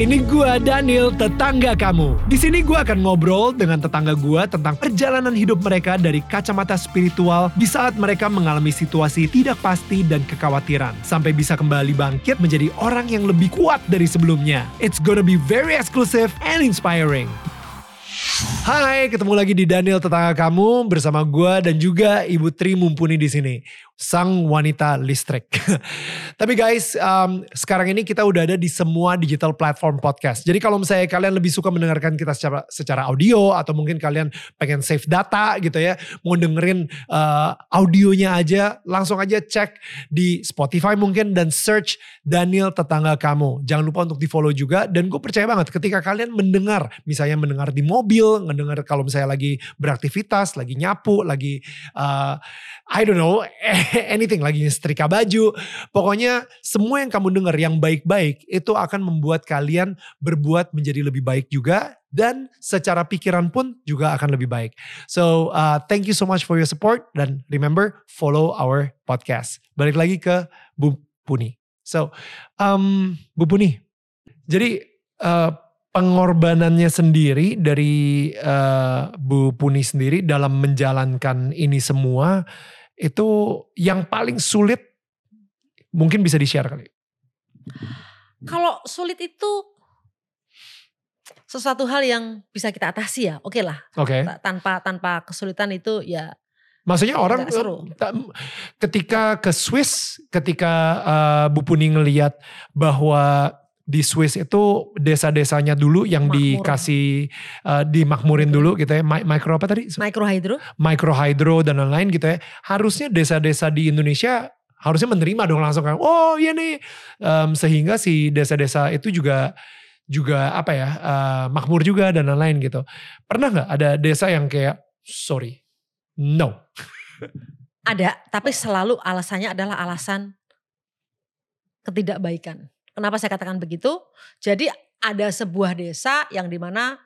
Ini gua Daniel, tetangga kamu. Di sini gua akan ngobrol dengan tetangga gua tentang perjalanan hidup mereka dari kacamata spiritual di saat mereka mengalami situasi tidak pasti dan kekhawatiran sampai bisa kembali bangkit menjadi orang yang lebih kuat dari sebelumnya. It's gonna be very exclusive and inspiring. Hai, ketemu lagi di Daniel tetangga kamu bersama gua dan juga Ibu Tri mumpuni di sini sang wanita listrik. Tapi guys, um, sekarang ini kita udah ada di semua digital platform podcast. Jadi kalau misalnya kalian lebih suka mendengarkan kita secara secara audio atau mungkin kalian pengen save data gitu ya, mau dengerin uh, audionya aja, langsung aja cek di Spotify mungkin dan search Daniel tetangga kamu. Jangan lupa untuk di follow juga dan gue percaya banget ketika kalian mendengar, misalnya mendengar di mobil, mendengar kalau misalnya lagi beraktivitas, lagi nyapu, lagi uh, I don't know anything lagi setrika baju. Pokoknya semua yang kamu dengar yang baik-baik itu akan membuat kalian berbuat menjadi lebih baik juga dan secara pikiran pun juga akan lebih baik. So uh, thank you so much for your support dan remember follow our podcast. Balik lagi ke Bu Puni. So um, Bu Puni, jadi uh, pengorbanannya sendiri dari uh, Bu Puni sendiri dalam menjalankan ini semua itu yang paling sulit mungkin bisa di-share kali. Kalau sulit itu sesuatu hal yang bisa kita atasi ya, oke okay lah. Oke. Okay. Tanpa tanpa kesulitan itu ya Maksudnya orang seru. ketika ke Swiss, ketika uh, Bu Puni ngelihat bahwa di Swiss itu desa-desanya dulu yang Makmur. dikasih uh, dimakmurin dulu gitu ya. Micro apa tadi? Micro hydro dan lain-lain gitu ya. Harusnya desa-desa di Indonesia harusnya menerima dong langsung kan. Oh iya nih. Um, sehingga si desa-desa itu juga juga apa ya uh, makmur juga dan lain-lain gitu. Pernah nggak ada desa yang kayak sorry, no. ada, tapi selalu alasannya adalah alasan ketidakbaikan. Kenapa saya katakan begitu? Jadi ada sebuah desa yang di mana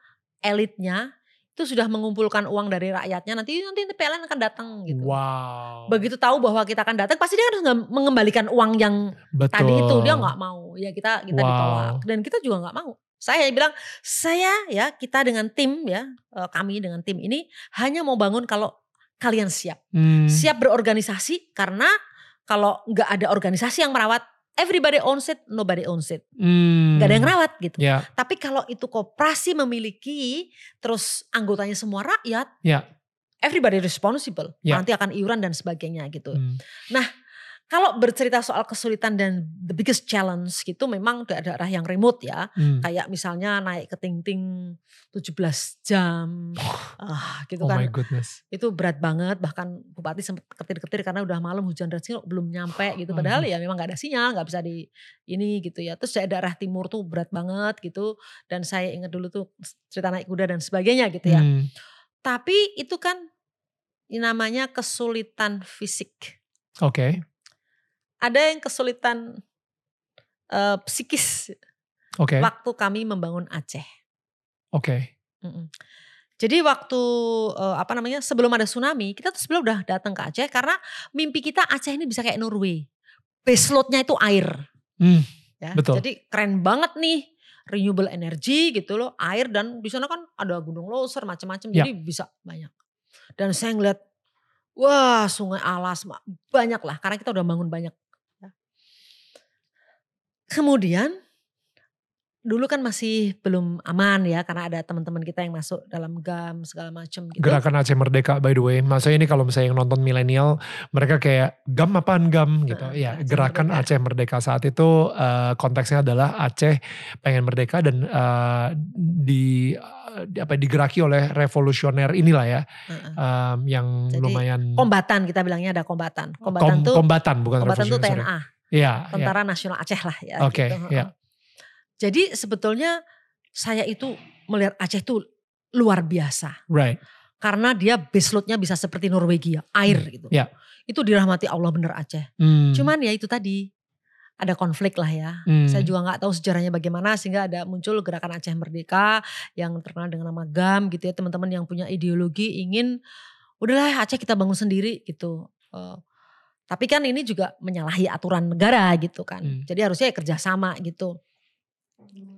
elitnya itu sudah mengumpulkan uang dari rakyatnya nanti nanti PLN akan datang gitu. Wow. Begitu tahu bahwa kita akan datang pasti dia harus mengembalikan uang yang Betul. tadi itu dia nggak mau ya kita kita wow. ditolak dan kita juga nggak mau. Saya bilang saya ya kita dengan tim ya eh, kami dengan tim ini hanya mau bangun kalau kalian siap hmm. siap berorganisasi karena kalau nggak ada organisasi yang merawat everybody owns it, nobody owns it. Hmm. Gak ada yang rawat gitu. Yeah. Tapi kalau itu koperasi memiliki, terus anggotanya semua rakyat, yeah. everybody responsible. Yeah. Nanti akan iuran dan sebagainya gitu. Hmm. Nah kalau bercerita soal kesulitan dan the biggest challenge gitu memang daerah-daerah yang remote ya. Hmm. Kayak misalnya naik ke Ting-Ting 17 jam. ah, gitu oh kan. my goodness. Itu berat banget bahkan bupati sempat ketir-ketir karena udah malam hujan deras belum nyampe gitu. Padahal ya memang gak ada sinyal, gak bisa di ini gitu ya. Terus daerah timur tuh berat banget gitu. Dan saya ingat dulu tuh cerita naik kuda dan sebagainya gitu ya. Hmm. Tapi itu kan namanya kesulitan fisik. Oke. Okay ada yang kesulitan uh, psikis okay. waktu kami membangun Aceh. Oke. Okay. Jadi waktu uh, apa namanya sebelum ada tsunami kita tuh sebelum udah datang ke Aceh karena mimpi kita Aceh ini bisa kayak Norway. Base loadnya itu air. Hmm, ya, betul. Jadi keren banget nih renewable energy gitu loh air dan di sana kan ada gunung loser macam-macam ya. jadi bisa banyak. Dan saya ngeliat wah sungai alas banyak lah karena kita udah bangun banyak Kemudian dulu kan masih belum aman ya karena ada teman-teman kita yang masuk dalam GAM segala macam gitu. Gerakan Aceh Merdeka by the way. Maksudnya ini kalau misalnya yang nonton milenial mereka kayak GAM apaan GAM gitu. Nah, ya, Aceh gerakan Merdeka. Aceh Merdeka saat itu uh, konteksnya adalah Aceh pengen merdeka dan uh, di di apa digeraki oleh revolusioner inilah ya uh -uh. um, yang Jadi, lumayan kombatan kita bilangnya ada kombatan kombatan Kom, tuh kombatan bukan kombatan tuh TNA Ya, Tentara ya. Nasional Aceh lah ya. Oke. Okay, gitu. ya. Jadi sebetulnya saya itu melihat Aceh itu luar biasa. Right. Karena dia baseloadnya bisa seperti Norwegia, air hmm. gitu. Ya. Itu dirahmati Allah bener Aceh. Hmm. Cuman ya itu tadi ada konflik lah ya. Hmm. Saya juga nggak tahu sejarahnya bagaimana sehingga ada muncul gerakan Aceh Merdeka yang terkenal dengan nama GAM gitu ya. Teman-teman yang punya ideologi ingin udahlah Aceh kita bangun sendiri gitu. Uh, tapi kan ini juga menyalahi aturan negara gitu kan. Hmm. Jadi harusnya ya kerjasama gitu.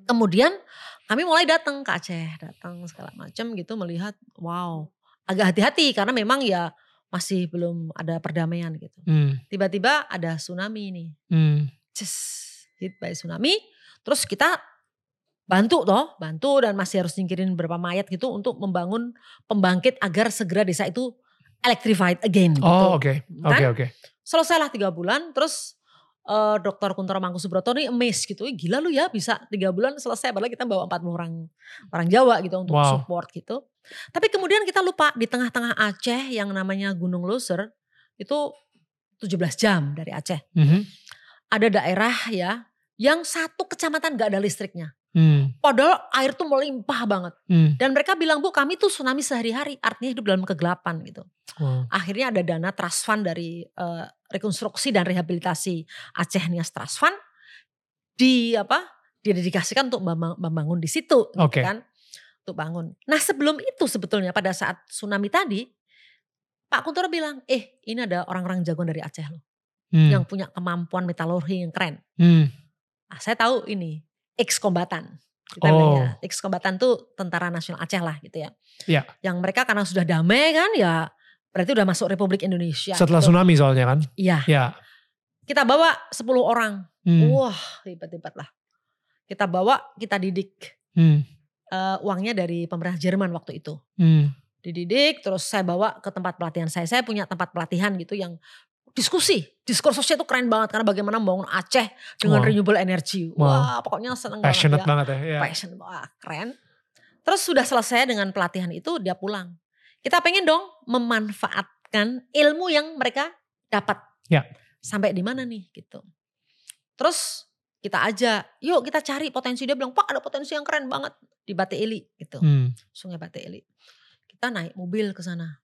Kemudian kami mulai datang ke Aceh, datang segala macam gitu melihat wow, agak hati-hati karena memang ya masih belum ada perdamaian gitu. Hmm. Tiba-tiba ada tsunami nih. Hmm. Cus, hit by tsunami. Terus kita bantu toh, bantu dan masih harus nyingkirin beberapa mayat gitu untuk membangun pembangkit agar segera desa itu electrified again gitu. Oh oke, Kan? oke oke. Selesailah tiga bulan terus eh dokter Kuntoro Mangkusubroto nih amazed gitu. Gila lu ya bisa tiga bulan selesai. Padahal kita bawa 40 orang orang Jawa gitu untuk Wow. support gitu. Tapi kemudian kita lupa di tengah-tengah Aceh yang namanya Gunung Loser itu 17 jam dari Aceh. Mhm. Ada daerah ya yang satu kecamatan gak ada listriknya. Hmm. Padahal air tuh melimpah banget. Hmm. Dan mereka bilang, bu kami tuh tsunami sehari-hari. Artinya hidup dalam kegelapan gitu. Wow. Akhirnya ada dana trust fund dari eh, rekonstruksi dan rehabilitasi Aceh Nias Trust Fund. Di apa? Didedikasikan untuk membangun di situ. gitu Oke. kan. Untuk bangun. Nah sebelum itu sebetulnya pada saat tsunami tadi. Pak Kuntoro bilang, eh ini ada orang-orang jagoan dari Aceh loh. Hmm. Yang punya kemampuan metalurgi yang keren. Hmm. Ah, saya tahu ini ex kombatan. Kita Oh. bilangnya. Ex kombatan tuh tentara nasional Aceh lah gitu ya. Iya. Yang mereka karena sudah damai kan ya berarti udah masuk Republik Indonesia. Setelah gitu. tsunami soalnya kan? Iya. Ya. Kita bawa 10 orang. Hmm. Wah hebat-hebat lah. Kita bawa, kita didik. Hmm. Eh, uangnya dari pemerintah Jerman waktu itu. Hmm. Dididik terus saya bawa ke tempat pelatihan saya. Saya punya tempat pelatihan gitu yang diskusi. Diskursusnya itu keren banget karena bagaimana membangun Aceh dengan Wow. renewable energy. Wow. Wah pokoknya seneng Passionate banget ya. banget ya. ya. passion wah keren terus sudah selesai dengan pelatihan itu dia pulang kita pengen dong memanfaatkan ilmu yang mereka dapat Ya. sampai di mana nih gitu terus kita aja yuk kita cari potensi dia bilang pak ada potensi yang keren banget di Bate Eli gitu Hmm. sungai Bate Eli kita naik mobil ke sana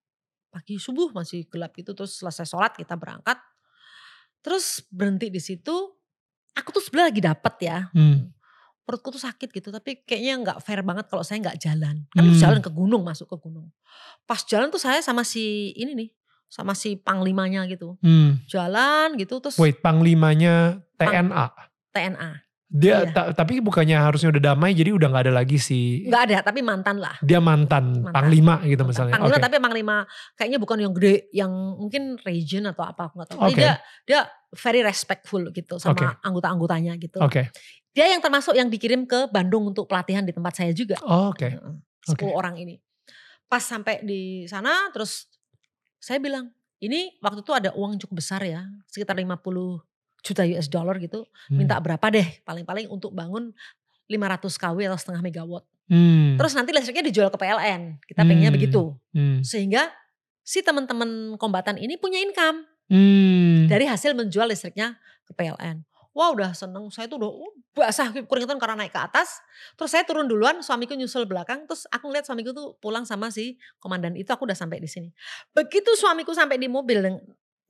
pagi subuh masih gelap gitu terus selesai sholat kita berangkat terus berhenti di situ aku tuh sebenarnya lagi dapet ya Hmm. perutku tuh sakit gitu tapi kayaknya nggak fair banget kalau saya nggak jalan kan Hmm. jalan ke gunung masuk ke gunung pas jalan tuh saya sama si ini nih sama si panglimanya gitu Hmm. jalan gitu terus Wait, panglimanya TNA. TNA Dia Iya. ta- tapi bukannya harusnya udah damai jadi udah nggak ada lagi si nggak ada tapi mantan lah dia mantan, Mantan. panglima gitu Mantan. misalnya. panglima Oke. tapi panglima kayaknya bukan yang gede yang mungkin region atau apa aku nggak tahu Oke. dia dia very respectful gitu sama Oke. anggota-anggotanya gitu Oke. dia yang termasuk yang dikirim ke Bandung untuk pelatihan di tempat saya juga Oh, Oke. Oke. 10 orang ini. Pas sampai di sana terus saya bilang, ini waktu itu ada uang cukup besar ya, sekitar 50 juta US dollar gitu. Hmm. Minta berapa deh paling-paling untuk bangun 500 kW atau setengah megawatt. Hmm. Terus nanti listriknya dijual ke PLN. Kita pengennya Hmm. begitu. Hmm. Sehingga si teman-teman kombatan ini punya income Hmm. dari hasil menjual listriknya ke PLN. Wah udah seneng, saya tuh udah oh, basah keringetan karena naik ke atas. Terus saya turun duluan, suamiku nyusul belakang. Terus aku ngeliat suamiku tuh pulang sama si komandan itu, aku udah sampai di sini. Begitu suamiku sampai di mobil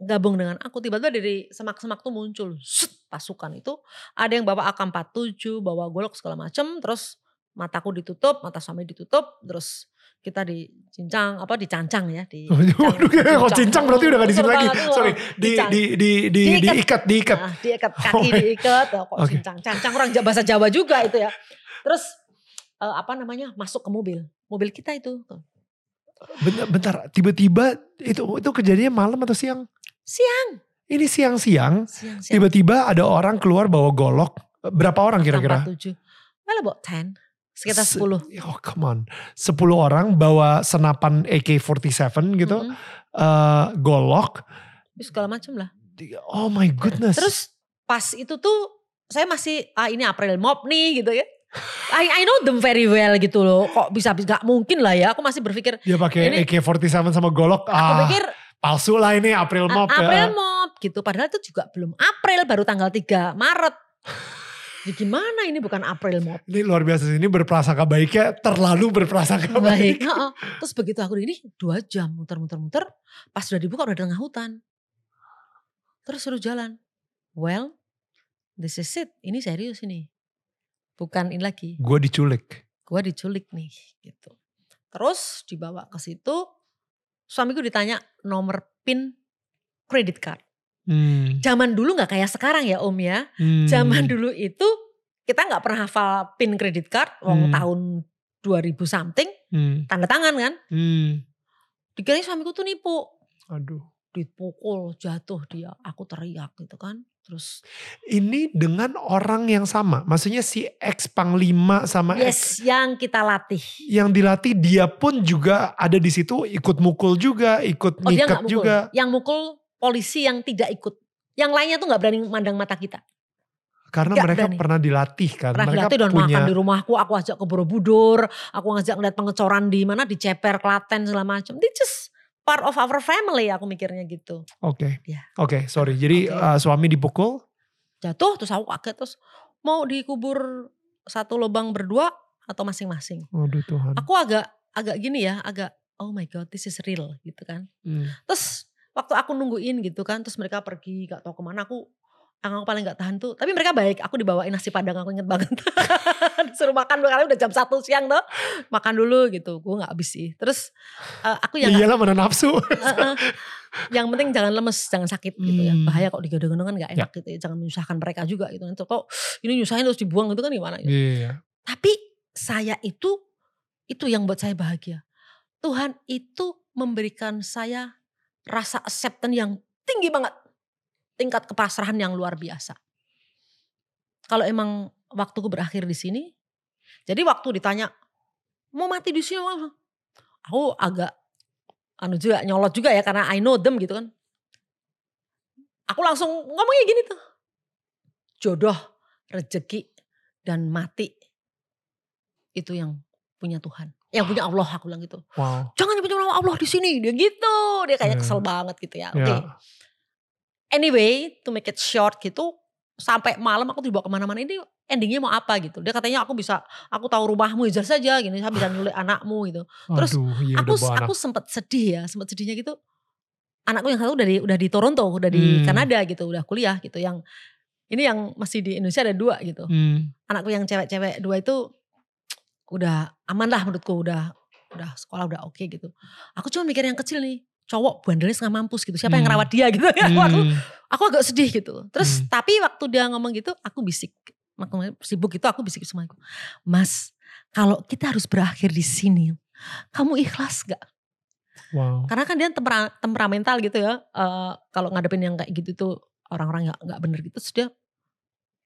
gabung dengan aku, tiba-tiba dari semak-semak tuh muncul pasukan itu. Ada yang bawa AK-47, bawa golok segala macem. Terus mataku ditutup, mata suami ditutup. Terus kita dicincang, apa dicancang ya. Di, Waduh, kok cincang berarti udah gak di sini lagi. Sorry, di di di di Diikat. diikat, diikat. Nah, diikat Oh kaki my- diikat, oh, kok Oke. cincang, cancang orang bahasa Jawa juga itu ya. Terus eh, apa namanya masuk ke mobil, mobil kita itu. Bentar, bentar, tiba-tiba itu itu kejadiannya malam atau siang? Siang, Ini siang-siang, siang, siang. tiba-tiba ada orang keluar bawa golok. Berapa orang kira-kira? tujuh, well about ten, sekitar Se- sepuluh. Oh come on. 10 orang bawa senapan AK-47 gitu. Mm-mm. eh, golok. Terus segala macam lah. Oh my goodness. Terus pas itu tuh saya masih ah ini April Mop nih gitu ya. I, I know them very well gitu loh. Kok bisa bisa gak mungkin lah ya. Aku masih berpikir dia pakai ini- AK-47 sama golok. aku Ah, pikir palsu lah ini April A- Mop. ya. April Mop gitu. Padahal itu juga belum April, baru tanggal 3 Maret. Ya gimana ini bukan April Mop? Ini luar biasa sih. Ini berprasangka baiknya terlalu berprasangka baik. Baik. heeh. Terus begitu aku ini dua jam muter-muter-muter. Pas sudah dibuka udah di tengah hutan. Terus suruh jalan. Well, this is it. Ini serius ini. Bukan ini lagi. Gue diculik. Gua diculik nih gitu. Terus dibawa ke situ. Suamiku ditanya nomor PIN credit card. Hmm. Zaman dulu nggak kayak sekarang ya Om ya. Hmm. Zaman dulu itu kita nggak pernah hafal pin kredit card, wong Hmm. tahun 2000 something, Hmm. tanda tangan kan. Hmm. Dikira suamiku tuh nipu. Aduh. Dipukul, jatuh dia. Aku teriak gitu kan. Terus Ini dengan orang yang sama. Maksudnya si ex panglima sama ex yes yang kita latih. yang dilatih dia pun juga ada di situ ikut mukul juga, ikut Oh mukul. juga. Yang mukul polisi yang tidak ikut. Yang lainnya tuh nggak berani mandang mata kita. Karena Nggak mereka berani. pernah dilatih kan. Pernah mereka dilatih dan punya makan di rumahku, aku ajak ke Borobudur, aku ngajak ngeliat pengecoran di mana di Ceper, Klaten segala macam. This just part of our family aku mikirnya gitu. Oke. Ya. Oke, sorry. Jadi Oke. uh, suami dipukul. Jatuh terus aku kaget terus mau dikubur satu lubang berdua atau masing-masing. Waduh Tuhan. Aku agak agak gini ya, agak oh my god this is real gitu kan. Hmm. Terus waktu aku nungguin gitu kan, terus mereka pergi gak tahu ke mana aku yang aku paling gak tahan tuh, tapi mereka baik. Aku dibawain nasi padang, aku inget banget. Disuruh makan dulu karena udah jam satu siang tuh, makan dulu gitu. Gue gak habis sih. Terus eh, aku yang Iyalah mana nafsu. Eh, eh. yang penting jangan lemes, jangan sakit gitu ya. Hmm. Bahaya kok digendong-gendong kan gak enak gitu ya. Jangan menyusahkan mereka juga gitu. Nanti kok ini nyusahin terus dibuang gitu kan gimana gitu. Iya. Tapi saya itu, itu yang buat saya bahagia. Tuhan itu memberikan saya rasa acceptance yang tinggi banget. Tingkat kepasrahan yang luar biasa. Kalau emang waktuku berakhir di sini, jadi waktu ditanya, mau mati di sini, Mas?" aku agak anu juga nyolot juga ya karena I know them gitu kan. Aku langsung ngomongnya gini tuh. Jodoh, rezeki, dan mati itu yang punya Tuhan. Yang punya Allah aku bilang gitu. Wow. Jangan nama Allah di sini. Dia gitu. Dia kayak Hmm. kesel banget gitu ya. Oke. Ya. Anyway, to make it short gitu. Sampai malam aku dibawa ke mana-mana ini endingnya mau apa gitu. Dia katanya aku bisa, aku tahu rumahmu izah saja gini. Saya bisa nyulik anakmu gitu. Terus Aduh, iya aku aku sempat sedih ya, sempat sedihnya gitu. Anakku yang satu udah di udah di Toronto, udah di Hmm. Kanada gitu, udah kuliah gitu. Yang ini yang masih di Indonesia ada dua gitu. Hmm. Anakku yang cewek-cewek dua itu udah aman lah menurutku, udah udah sekolah udah oke gitu. Aku cuma mikir yang kecil nih, cowok bandelnya setengah mampus gitu. Siapa yang Hmm. ngerawat dia gitu ya. Aku, aku, Hmm. aku agak sedih gitu. Terus Hmm. tapi waktu dia ngomong gitu, aku bisik. Waktu sibuk itu aku bisik sama aku. Mas, kalau kita harus berakhir di sini, kamu ikhlas gak? Wow. Karena kan dia tempera, temperamental gitu ya. eh, kalau ngadepin yang kayak gitu tuh orang-orang nggak nggak bener gitu. Terus dia,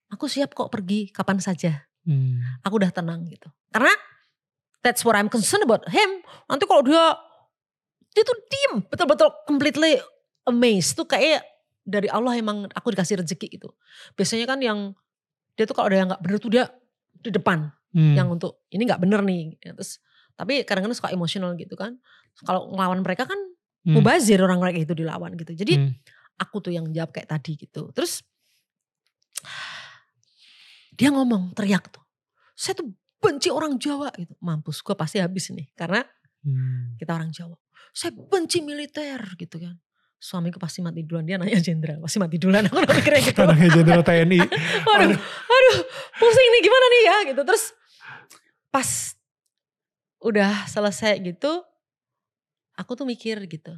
aku siap kok pergi kapan saja. Hmm. Aku udah tenang gitu. Karena that's what I'm concerned about him. Nanti kalau dia dia tuh diem, betul-betul completely amazed tuh kayak dari Allah emang aku dikasih rezeki gitu. Biasanya kan yang dia tuh kalau ada yang nggak bener tuh dia di depan Hmm. yang untuk ini nggak bener nih. Terus tapi kadang-kadang suka emosional gitu kan. Kalau ngelawan mereka kan Hmm. mubazir orang mereka itu dilawan gitu. Jadi Hmm. aku tuh yang jawab kayak tadi gitu. Terus dia ngomong teriak tuh. Saya tuh benci orang Jawa gitu. Mampus gue pasti habis nih karena Hmm. kita orang Jawa. Saya benci militer gitu kan. Suamiku pasti mati duluan dia nanya jenderal pasti mati duluan aku mikirnya gitu. Anaknya jenderal TNI. aduh, aduh, pusing nih gimana nih ya gitu. Terus pas udah selesai gitu, aku tuh mikir gitu.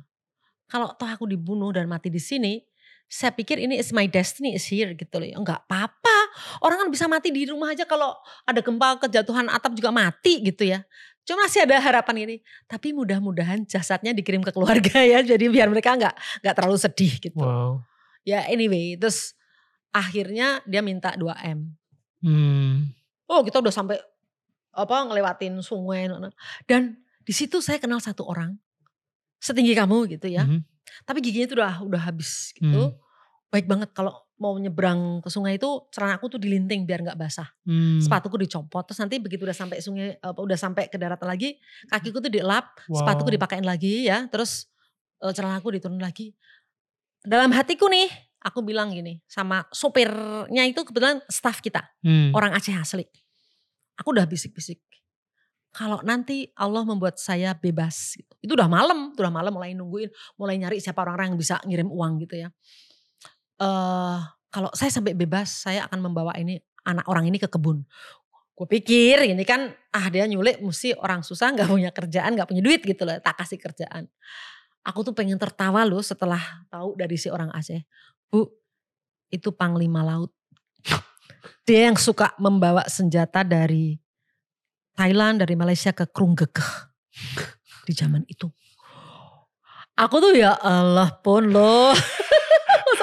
Kalau toh aku dibunuh dan mati di sini, saya pikir ini is my destiny is here gitu loh. Enggak apa-apa. Orang kan bisa mati di rumah aja kalau ada gempa kejatuhan atap juga mati gitu ya. Cuma masih ada harapan ini. Tapi mudah-mudahan jasadnya dikirim ke keluarga ya. Jadi biar mereka nggak nggak terlalu sedih gitu. Wow. Ya anyway, terus akhirnya dia minta 2M. Hmm. Oh kita udah sampai apa ngelewatin sungai dan di situ saya kenal satu orang setinggi kamu gitu ya. Mhm. Tapi giginya itu udah udah habis gitu. Hmm. Baik banget kalau mau nyebrang ke sungai itu celana aku tuh dilinting biar nggak basah. Hmm. Sepatuku dicopot terus nanti begitu udah sampai sungai apa udah sampai ke daratan lagi kakiku tuh dielap, Wow. sepatuku dipakein lagi ya, terus eh, celanaku diturun lagi. Dalam hatiku nih aku bilang gini sama sopirnya itu kebetulan staff kita Hmm. orang Aceh asli. Aku udah bisik-bisik. Kalau nanti Allah membuat saya bebas, gitu. itu udah malam, itu udah malam mulai nungguin, mulai nyari siapa orang-orang yang bisa ngirim uang gitu ya. Eh kalau saya sampai bebas, saya akan membawa ini anak orang ini ke kebun. Gue pikir ini kan ah dia nyulik mesti orang susah nggak punya kerjaan, nggak punya duit gitu loh, tak kasih kerjaan. Aku tuh pengen tertawa loh setelah tahu dari si orang Aceh. Bu, itu panglima laut. Dia yang suka membawa senjata dari Thailand, dari Malaysia ke Krunggekeh di zaman itu. Aku tuh ya Allah pun loh.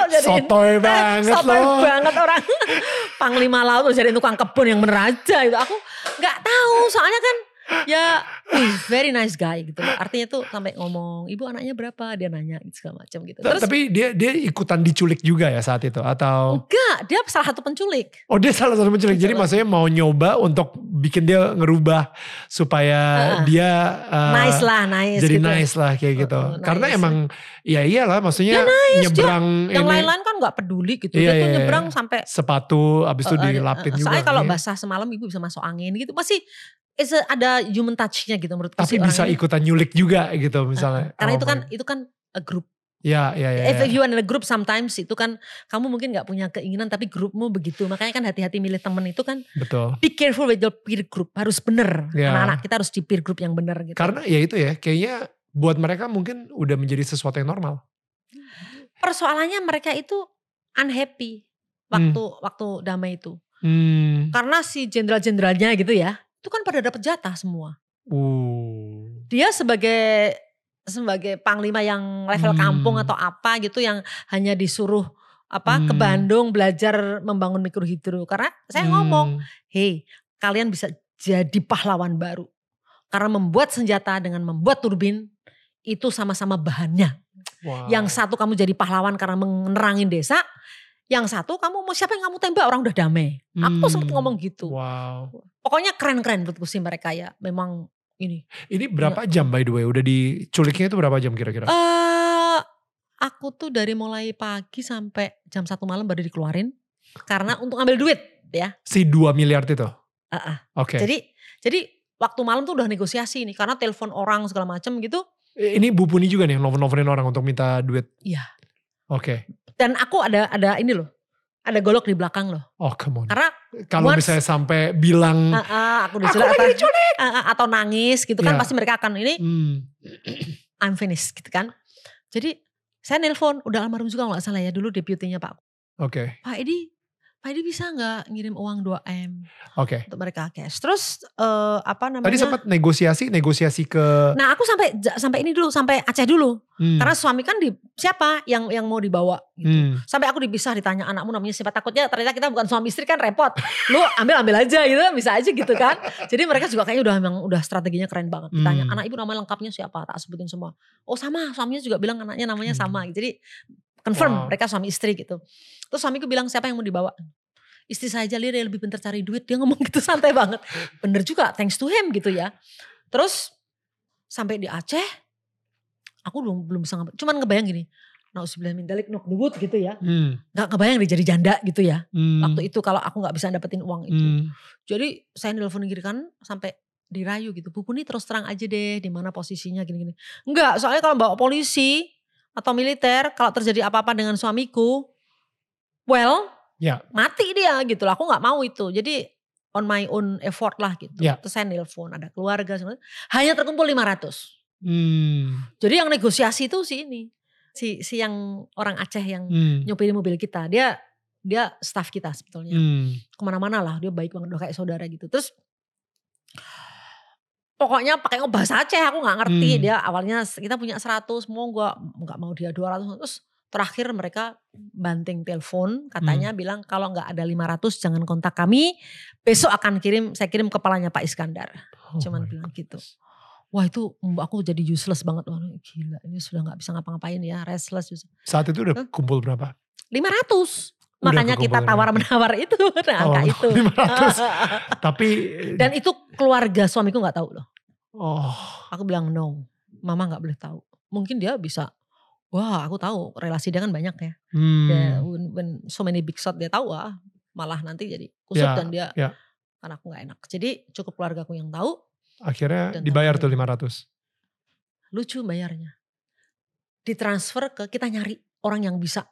sotoy banget sotoy loh. banget orang panglima laut jadi tukang kebun yang meraja itu aku nggak tahu soalnya kan ya very nice guy gitu. Artinya tuh sampai ngomong ibu anaknya berapa? Dia nanya gitu segala macam gitu. Terus tapi dia dia ikutan diculik juga ya saat itu atau? Enggak dia salah satu penculik. Oh dia salah satu penculik. Jadi maksudnya mau nyoba untuk bikin dia ngerubah supaya uh, dia uh, nice lah nice jadi gitu. nice lah kayak gitu. Uh, uh, karena nice. emang ya iyalah maksudnya nice, nyebrang dia, yang lain-lain kan nggak peduli gitu. Iya, dia tuh iya, iya. nyebrang sampai sepatu abis itu uh, dilapin uh, juga soalnya kalau basah semalam ibu bisa masuk angin gitu. Masih is a, ada human touch-nya gitu menurut Tapi bisa orangnya. ikutan nyulik juga gitu misalnya. Uh, karena oh, itu kan itu kan a group. Ya, ya, ya. If ya. you in a group sometimes itu kan kamu mungkin nggak punya keinginan tapi grupmu begitu. Makanya kan hati-hati milih temen itu kan. Betul. Be careful with your peer group. Harus bener. Ya. Anak-anak kita harus di peer group yang bener gitu. Karena ya itu ya kayaknya buat mereka mungkin udah menjadi sesuatu yang normal. Persoalannya mereka itu unhappy waktu hmm. waktu damai itu. Hmm. Karena si jenderal-jenderalnya gitu ya itu kan pada dapat jatah semua. Uh. Dia sebagai sebagai panglima yang level hmm. kampung atau apa gitu yang hanya disuruh apa hmm. ke Bandung belajar membangun mikrohidro karena saya hmm. ngomong, "Hei, kalian bisa jadi pahlawan baru." Karena membuat senjata dengan membuat turbin itu sama-sama bahannya. Wow. Yang satu kamu jadi pahlawan karena menerangin desa, yang satu kamu mau siapa yang kamu tembak orang udah damai. Hmm. Aku tuh sempet ngomong gitu. Wow. Pokoknya keren-keren menurutku sih mereka ya. Memang ini. Ini berapa ya. jam by the way? Udah diculiknya itu berapa jam kira-kira? Uh, aku tuh dari mulai pagi sampai jam satu malam baru dikeluarin. Karena untuk ambil duit ya. Si 2 miliar itu? Uh -uh. Oke. Okay. Jadi jadi waktu malam tuh udah negosiasi nih. Karena telepon orang segala macam gitu. Ini Bu Puni juga nih nelfon-nelfonin orang untuk minta duit? Iya. Oke. Okay. Dan aku ada ada ini loh. Ada golok di belakang loh. Oh come on. Karena kalau misalnya sampai bilang uh, uh, aku diculik atau, uh, uh, atau nangis gitu kan yeah. pasti mereka akan ini hmm. I'm finished gitu kan. Jadi saya nelpon udah almarhum juga nggak salah ya dulu deputinya Pak. Oke. Okay. Pak Edi Pak Edi bisa nggak ngirim uang 2 M Oke. Okay. untuk mereka cash. Terus uh, apa namanya? Tadi sempat negosiasi, negosiasi ke. Nah aku sampai sampai ini dulu, sampai Aceh dulu. Hmm. Karena suami kan di siapa yang yang mau dibawa gitu. Hmm. Sampai aku dipisah ditanya anakmu namanya siapa takutnya ternyata kita bukan suami istri kan repot. Lu ambil ambil aja gitu bisa aja gitu kan. Jadi mereka juga kayaknya udah memang udah strateginya keren banget. Ditanya hmm. anak ibu nama lengkapnya siapa? Tak sebutin semua. Oh sama suaminya juga bilang anaknya namanya hmm. sama. Jadi confirm wow. mereka suami istri gitu. Terus suamiku bilang siapa yang mau dibawa? istri saya aja dia lebih pintar cari duit dia ngomong gitu santai banget bener juga thanks to him gitu ya terus sampai di Aceh aku belum belum bisa cuman ngebayang gini Nauzubillah min dalik nok debut gitu ya. Hmm. Gak kebayang dia jadi janda gitu ya. Hmm. Waktu itu kalau aku gak bisa dapetin uang itu. Hmm. Jadi saya nelfon kiri kan sampai dirayu gitu. Bu Puni terus terang aja deh di mana posisinya gini-gini. Enggak, soalnya kalau bawa polisi atau militer kalau terjadi apa-apa dengan suamiku, well Ya. Mati dia gitu lah. Aku nggak mau itu. Jadi on my own effort lah gitu. Ya. Terus saya nelpon ada keluarga hanya terkumpul 500. Hmm. Jadi yang negosiasi itu si ini. Si si yang orang Aceh yang hmm. nyupirin mobil kita. Dia dia staff kita sebetulnya. Hmm. Ke mana-mana lah dia baik banget udah kayak saudara gitu. Terus pokoknya pakai bahasa Aceh aku nggak ngerti. Hmm. dia awalnya kita punya 100 mau gua nggak mau dia 200 terus terakhir mereka banting telepon katanya hmm. bilang kalau nggak ada 500 jangan kontak kami. Besok akan kirim saya kirim kepalanya Pak Iskandar. Oh cuman bilang God. gitu wah itu aku jadi useless banget. Wah gila ini sudah nggak bisa ngapa-ngapain ya restless. Saat itu udah kumpul berapa? 500 Makanya kita tawar menawar itu nah, oh, angka itu. 500. Tapi dan itu keluarga suamiku nggak tahu loh. Oh. Aku bilang no, mama nggak boleh tahu. Mungkin dia bisa Wah, aku tahu relasi dia kan banyak ya. Hmm. Dia, when, when so many big shot dia tahu ah, malah nanti jadi kusut ya, dan dia ya. kan aku nggak enak. Jadi cukup keluarga aku yang tahu. Akhirnya dibayar tuh 500. Lucu bayarnya. Ditransfer ke kita nyari orang yang bisa.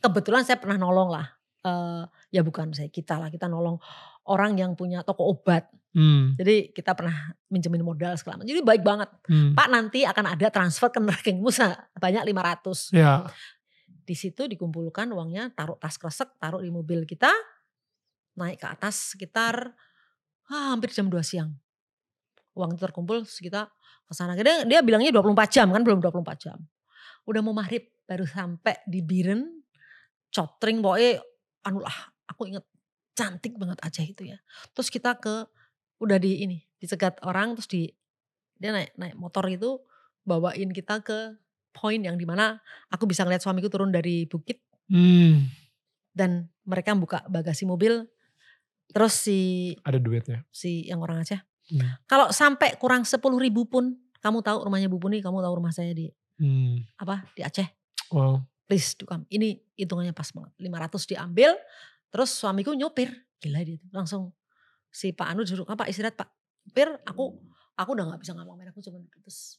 Kebetulan saya pernah nolong lah. Uh, ya bukan saya kita lah kita nolong orang yang punya toko obat Hmm. Jadi kita pernah minjemin modal segala macam. Jadi baik banget. Hmm. Pak nanti akan ada transfer ke rekeningmu banyak 500. Ya. Di situ dikumpulkan uangnya, taruh tas kresek, taruh di mobil kita. naik ke atas sekitar ah, hampir jam 2 siang. Uang itu terkumpul sekitar ke sana. Dia, dia bilangnya 24 jam kan belum 24 jam. Udah mau maghrib baru sampai di Biren. Cotring pokoknya anu lah aku inget cantik banget Aceh itu ya. Terus kita ke udah di ini dicegat orang terus di dia naik naik motor itu bawain kita ke poin yang di mana aku bisa ngeliat suamiku turun dari bukit hmm. dan mereka buka bagasi mobil terus si ada duitnya si yang orang Aceh hmm. kalau sampai kurang sepuluh ribu pun kamu tahu rumahnya Bu Puni kamu tahu rumah saya di hmm. apa di Aceh wow please do come ini hitungannya pas banget. 500 diambil terus suamiku nyopir gila dia langsung si Pak Anu disuruh apa istirahat Pak? Pir aku aku udah nggak bisa ngomong aku cuma terus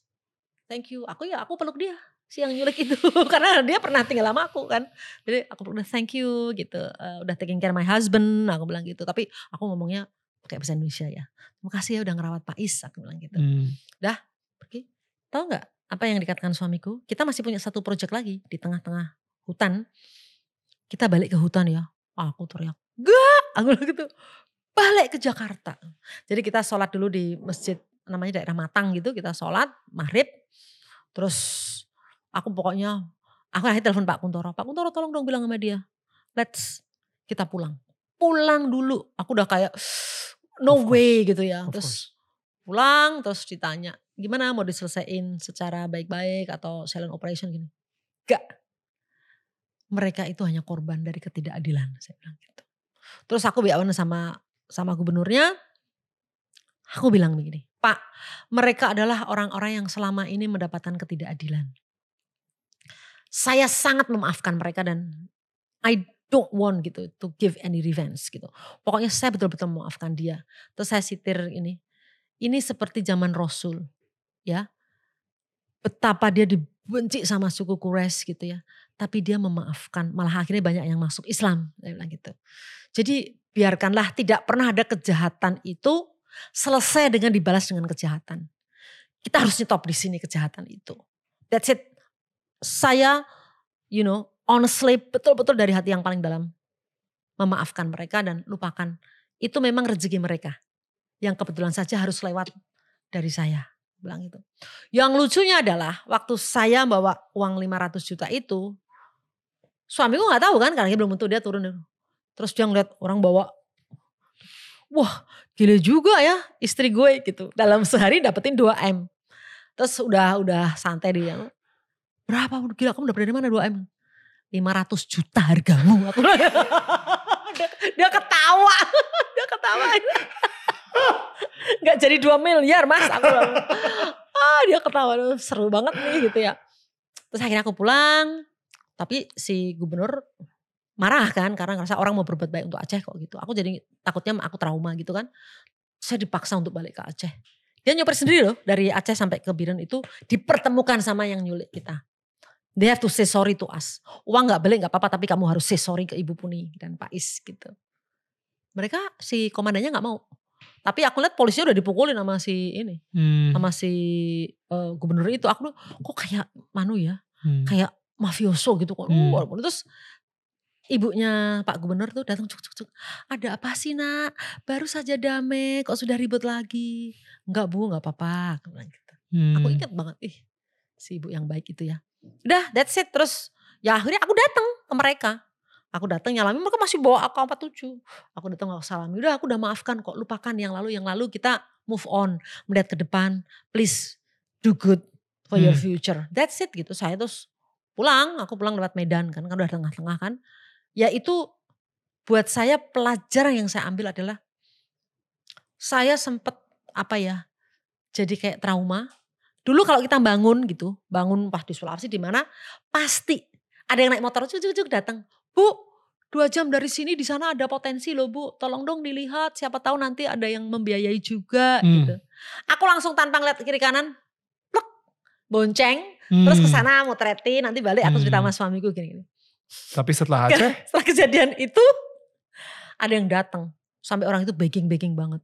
thank you. Aku ya aku peluk dia si yang nyulik itu. Karena dia pernah tinggal sama aku kan. Jadi aku udah thank you gitu. Uh, udah taking care my husband aku bilang gitu. Tapi aku ngomongnya pakai bahasa Indonesia ya. Terima kasih ya udah ngerawat Pak Is aku bilang gitu. Hmm. dah pergi. Tahu nggak apa yang dikatakan suamiku kita masih punya satu project lagi di tengah-tengah hutan. Kita balik ke hutan ya aku teriak gak! Aku bilang gitu balik ke Jakarta. Jadi kita sholat dulu di masjid namanya daerah Matang gitu, kita sholat maghrib, terus aku pokoknya aku akhirnya telepon Pak Kuntoro, Pak Kuntoro tolong dong bilang sama dia, let's kita pulang, pulang dulu. Aku udah kayak no way gitu ya, terus pulang terus ditanya gimana mau diselesaikan secara baik-baik atau silent operation gini, gak. Mereka itu hanya korban dari ketidakadilan, saya bilang gitu. Terus aku bilang sama sama gubernurnya, aku bilang begini, Pak, mereka adalah orang-orang yang selama ini mendapatkan ketidakadilan. Saya sangat memaafkan mereka dan I don't want gitu to give any revenge gitu. Pokoknya saya betul-betul memaafkan dia. Terus saya sitir ini, ini seperti zaman Rasul, ya. Betapa dia dibenci sama suku Quraisy gitu ya. Tapi dia memaafkan, malah akhirnya banyak yang masuk Islam, saya bilang gitu. Jadi biarkanlah tidak pernah ada kejahatan itu selesai dengan dibalas dengan kejahatan. Kita harus stop di sini kejahatan itu. That's it. Saya, you know, honestly betul-betul dari hati yang paling dalam memaafkan mereka dan lupakan. Itu memang rezeki mereka. Yang kebetulan saja harus lewat dari saya. Bilang itu. Yang lucunya adalah waktu saya bawa uang 500 juta itu, suamiku nggak tahu kan karena dia belum tentu dia turun Terus dia ngeliat orang bawa, wah gila juga ya istri gue gitu. Dalam sehari dapetin 2 M. Terus udah udah santai dia. Berapa? Gila kamu dapet dari mana 2 M? 500 juta hargamu. Aku dia, dia ketawa. dia ketawa. Gak jadi 2 miliar mas. Aku ah dia ketawa. Seru banget nih gitu ya. Terus akhirnya aku pulang. Tapi si gubernur marah kan karena ngerasa orang mau berbuat baik untuk Aceh kok gitu. Aku jadi takutnya aku trauma gitu kan. Saya dipaksa untuk balik ke Aceh. Dia nyopir sendiri loh dari Aceh sampai ke Biren itu dipertemukan sama yang nyulik kita. They have to say sorry to us. Uang gak balik gak apa-apa tapi kamu harus say sorry ke Ibu Puni dan Pak Is gitu. Mereka si komandannya gak mau. Tapi aku lihat polisinya udah dipukulin sama si ini. Hmm. Sama si uh, gubernur itu. Aku kok kayak manu ya. Hmm. Kayak mafioso gitu kok. Hmm. Terus ibunya Pak Gubernur tuh datang cuk cuk cuk. Ada apa sih nak? Baru saja damai kok sudah ribut lagi. Enggak bu enggak apa-apa. Aku bilang gitu. Hmm. Aku ingat banget ih si ibu yang baik itu ya. Udah that's it terus ya akhirnya aku datang ke mereka. Aku datang nyalami mereka masih bawa aku 47. Aku datang aku salami. Udah aku udah maafkan kok lupakan yang lalu yang lalu kita move on melihat ke depan. Please do good for hmm. your future. That's it gitu. Saya terus pulang, aku pulang lewat Medan kan kan udah tengah-tengah kan ya itu buat saya pelajaran yang saya ambil adalah saya sempat apa ya jadi kayak trauma dulu kalau kita bangun gitu bangun pas di Sulawesi di mana pasti ada yang naik motor cucuk-cucuk datang bu dua jam dari sini di sana ada potensi loh bu tolong dong dilihat siapa tahu nanti ada yang membiayai juga hmm. gitu aku langsung tanpa ngeliat kiri kanan plek bonceng hmm. terus ke sana mau tretin nanti balik aku cerita sama suamiku gini-gini tapi setelah Aceh? setelah kejadian itu ada yang datang sampai orang itu begging-begging banget.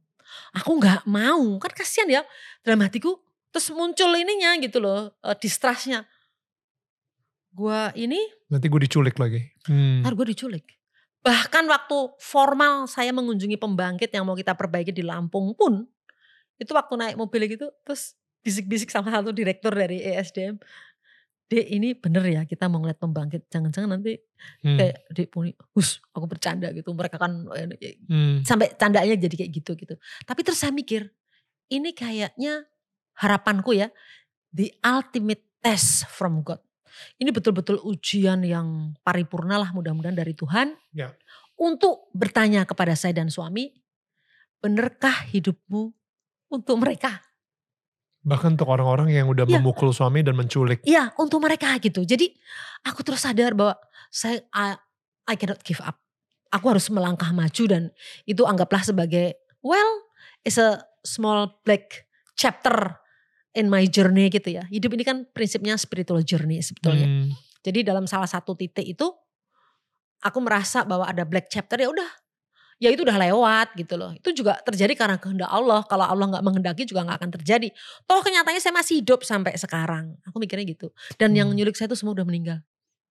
Aku nggak mau, kan kasihan ya dalam hatiku. Terus muncul ininya gitu loh, uh, distrustnya. Gue ini. Nanti gue diculik lagi. Hmm. Ntar gue diculik. Bahkan waktu formal saya mengunjungi pembangkit yang mau kita perbaiki di Lampung pun, itu waktu naik mobil gitu, terus bisik-bisik sama satu direktur dari ESDM, Dek ini bener ya kita mau ngeliat pembangkit, jangan-jangan nanti hmm. kayak Dek Puni, hus aku bercanda gitu, mereka kan hmm. sampai candanya jadi kayak gitu gitu. Tapi terus saya mikir, ini kayaknya harapanku ya, the ultimate test from God. Ini betul-betul ujian yang paripurna lah mudah-mudahan dari Tuhan. Ya. Untuk bertanya kepada saya dan suami, benerkah hidupmu untuk mereka? Bahkan untuk orang-orang yang udah ya. memukul suami dan menculik. Iya, untuk mereka gitu. Jadi aku terus sadar bahwa saya I, I cannot give up. Aku harus melangkah maju dan itu anggaplah sebagai well, it's a small black chapter in my journey gitu ya. Hidup ini kan prinsipnya spiritual journey sebetulnya. Hmm. Jadi dalam salah satu titik itu aku merasa bahwa ada black chapter ya udah ya itu udah lewat gitu loh. Itu juga terjadi karena kehendak Allah. Kalau Allah nggak menghendaki juga nggak akan terjadi. Toh kenyataannya saya masih hidup sampai sekarang. Aku mikirnya gitu. Dan hmm. yang nyulik saya itu semua udah meninggal.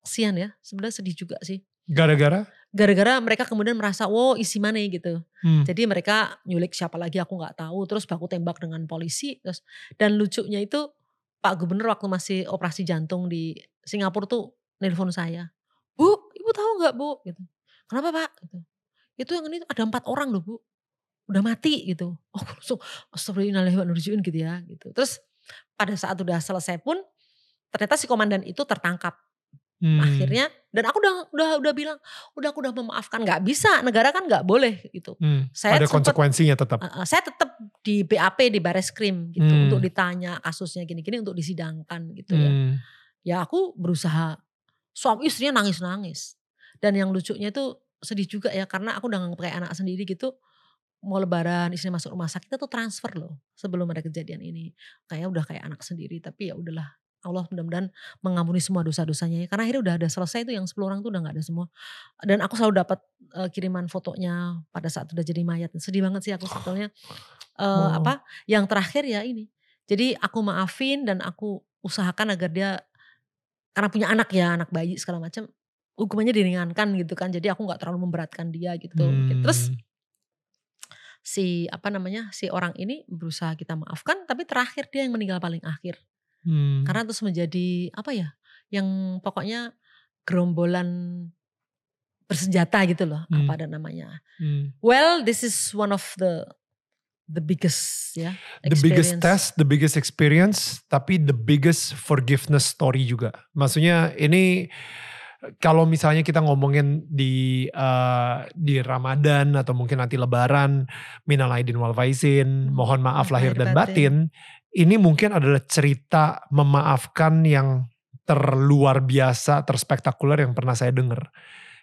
Kesian ya, sebenarnya sedih juga sih. Gara-gara? Gara-gara mereka kemudian merasa, wow isi mana gitu. Hmm. Jadi mereka nyulik siapa lagi aku nggak tahu. Terus baku tembak dengan polisi. Terus dan lucunya itu Pak Gubernur waktu masih operasi jantung di Singapura tuh nelpon saya. Bu, ibu tahu nggak bu? Gitu. Kenapa pak? Gitu itu yang ini ada empat orang loh bu udah mati gitu oh langsung astagfirullahaladzim gitu ya gitu terus pada saat udah selesai pun ternyata si komandan itu tertangkap hmm. akhirnya dan aku udah udah udah bilang udah aku udah memaafkan nggak bisa negara kan nggak boleh gitu hmm. saya ada sempet, konsekuensinya tetap uh, saya tetap di BAP di baris krim gitu hmm. untuk ditanya kasusnya gini-gini untuk disidangkan gitu ya. hmm. ya ya aku berusaha suami istrinya nangis-nangis dan yang lucunya itu sedih juga ya karena aku udah nganggep kayak anak sendiri gitu mau lebaran istri masuk rumah sakit itu transfer loh sebelum ada kejadian ini kayak udah kayak anak sendiri tapi ya udahlah Allah mudah-mudahan mengampuni semua dosa-dosanya ya. karena akhirnya udah ada selesai itu yang 10 orang tuh udah nggak ada semua dan aku selalu dapat uh, kiriman fotonya pada saat udah jadi mayat sedih banget sih aku sebetulnya uh, wow. apa yang terakhir ya ini jadi aku maafin dan aku usahakan agar dia karena punya anak ya anak bayi segala macam hukumannya diringankan gitu kan jadi aku nggak terlalu memberatkan dia gitu hmm. terus si apa namanya si orang ini berusaha kita maafkan tapi terakhir dia yang meninggal paling akhir hmm. karena terus menjadi apa ya yang pokoknya gerombolan bersenjata gitu loh hmm. apa ada namanya hmm. well this is one of the the biggest ya yeah, the biggest test the biggest experience tapi the biggest forgiveness story juga maksudnya ini kalau misalnya kita ngomongin di uh, di Ramadan atau mungkin nanti Lebaran, minal aidin wal faizin, hmm, mohon maaf lahir dan batin, ini mungkin adalah cerita memaafkan yang terluar biasa, terspektakuler yang pernah saya dengar,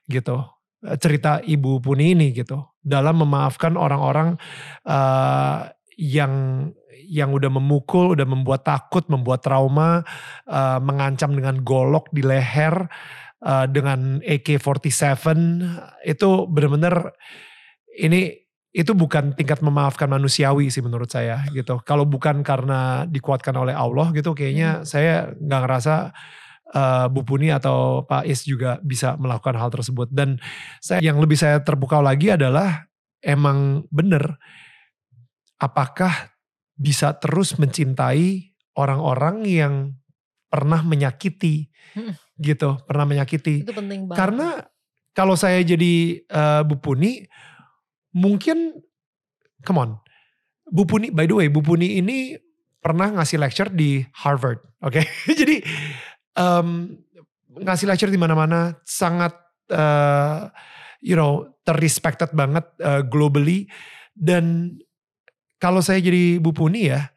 gitu. Eh, cerita Ibu Puni ini gitu, dalam memaafkan orang-orang uh, yang yang udah memukul, udah membuat takut, membuat trauma, uh, mengancam dengan golok di leher uh, dengan AK-47 itu benar-benar ini itu bukan tingkat memaafkan manusiawi sih menurut saya gitu. Kalau bukan karena dikuatkan oleh Allah gitu, kayaknya hmm. saya nggak ngerasa uh, Bu Puni atau Pak Is juga bisa melakukan hal tersebut. Dan saya yang lebih saya terpukau lagi adalah emang benar apakah bisa terus mencintai orang-orang yang pernah menyakiti. Hmm gitu pernah menyakiti itu penting banget karena kalau saya jadi uh, Bu Puni mungkin come on Bu Puni by the way Bu Puni ini pernah ngasih lecture di Harvard oke okay? jadi um, ngasih lecture di mana-mana sangat uh, you know terrespected banget uh, globally dan kalau saya jadi Bu Puni ya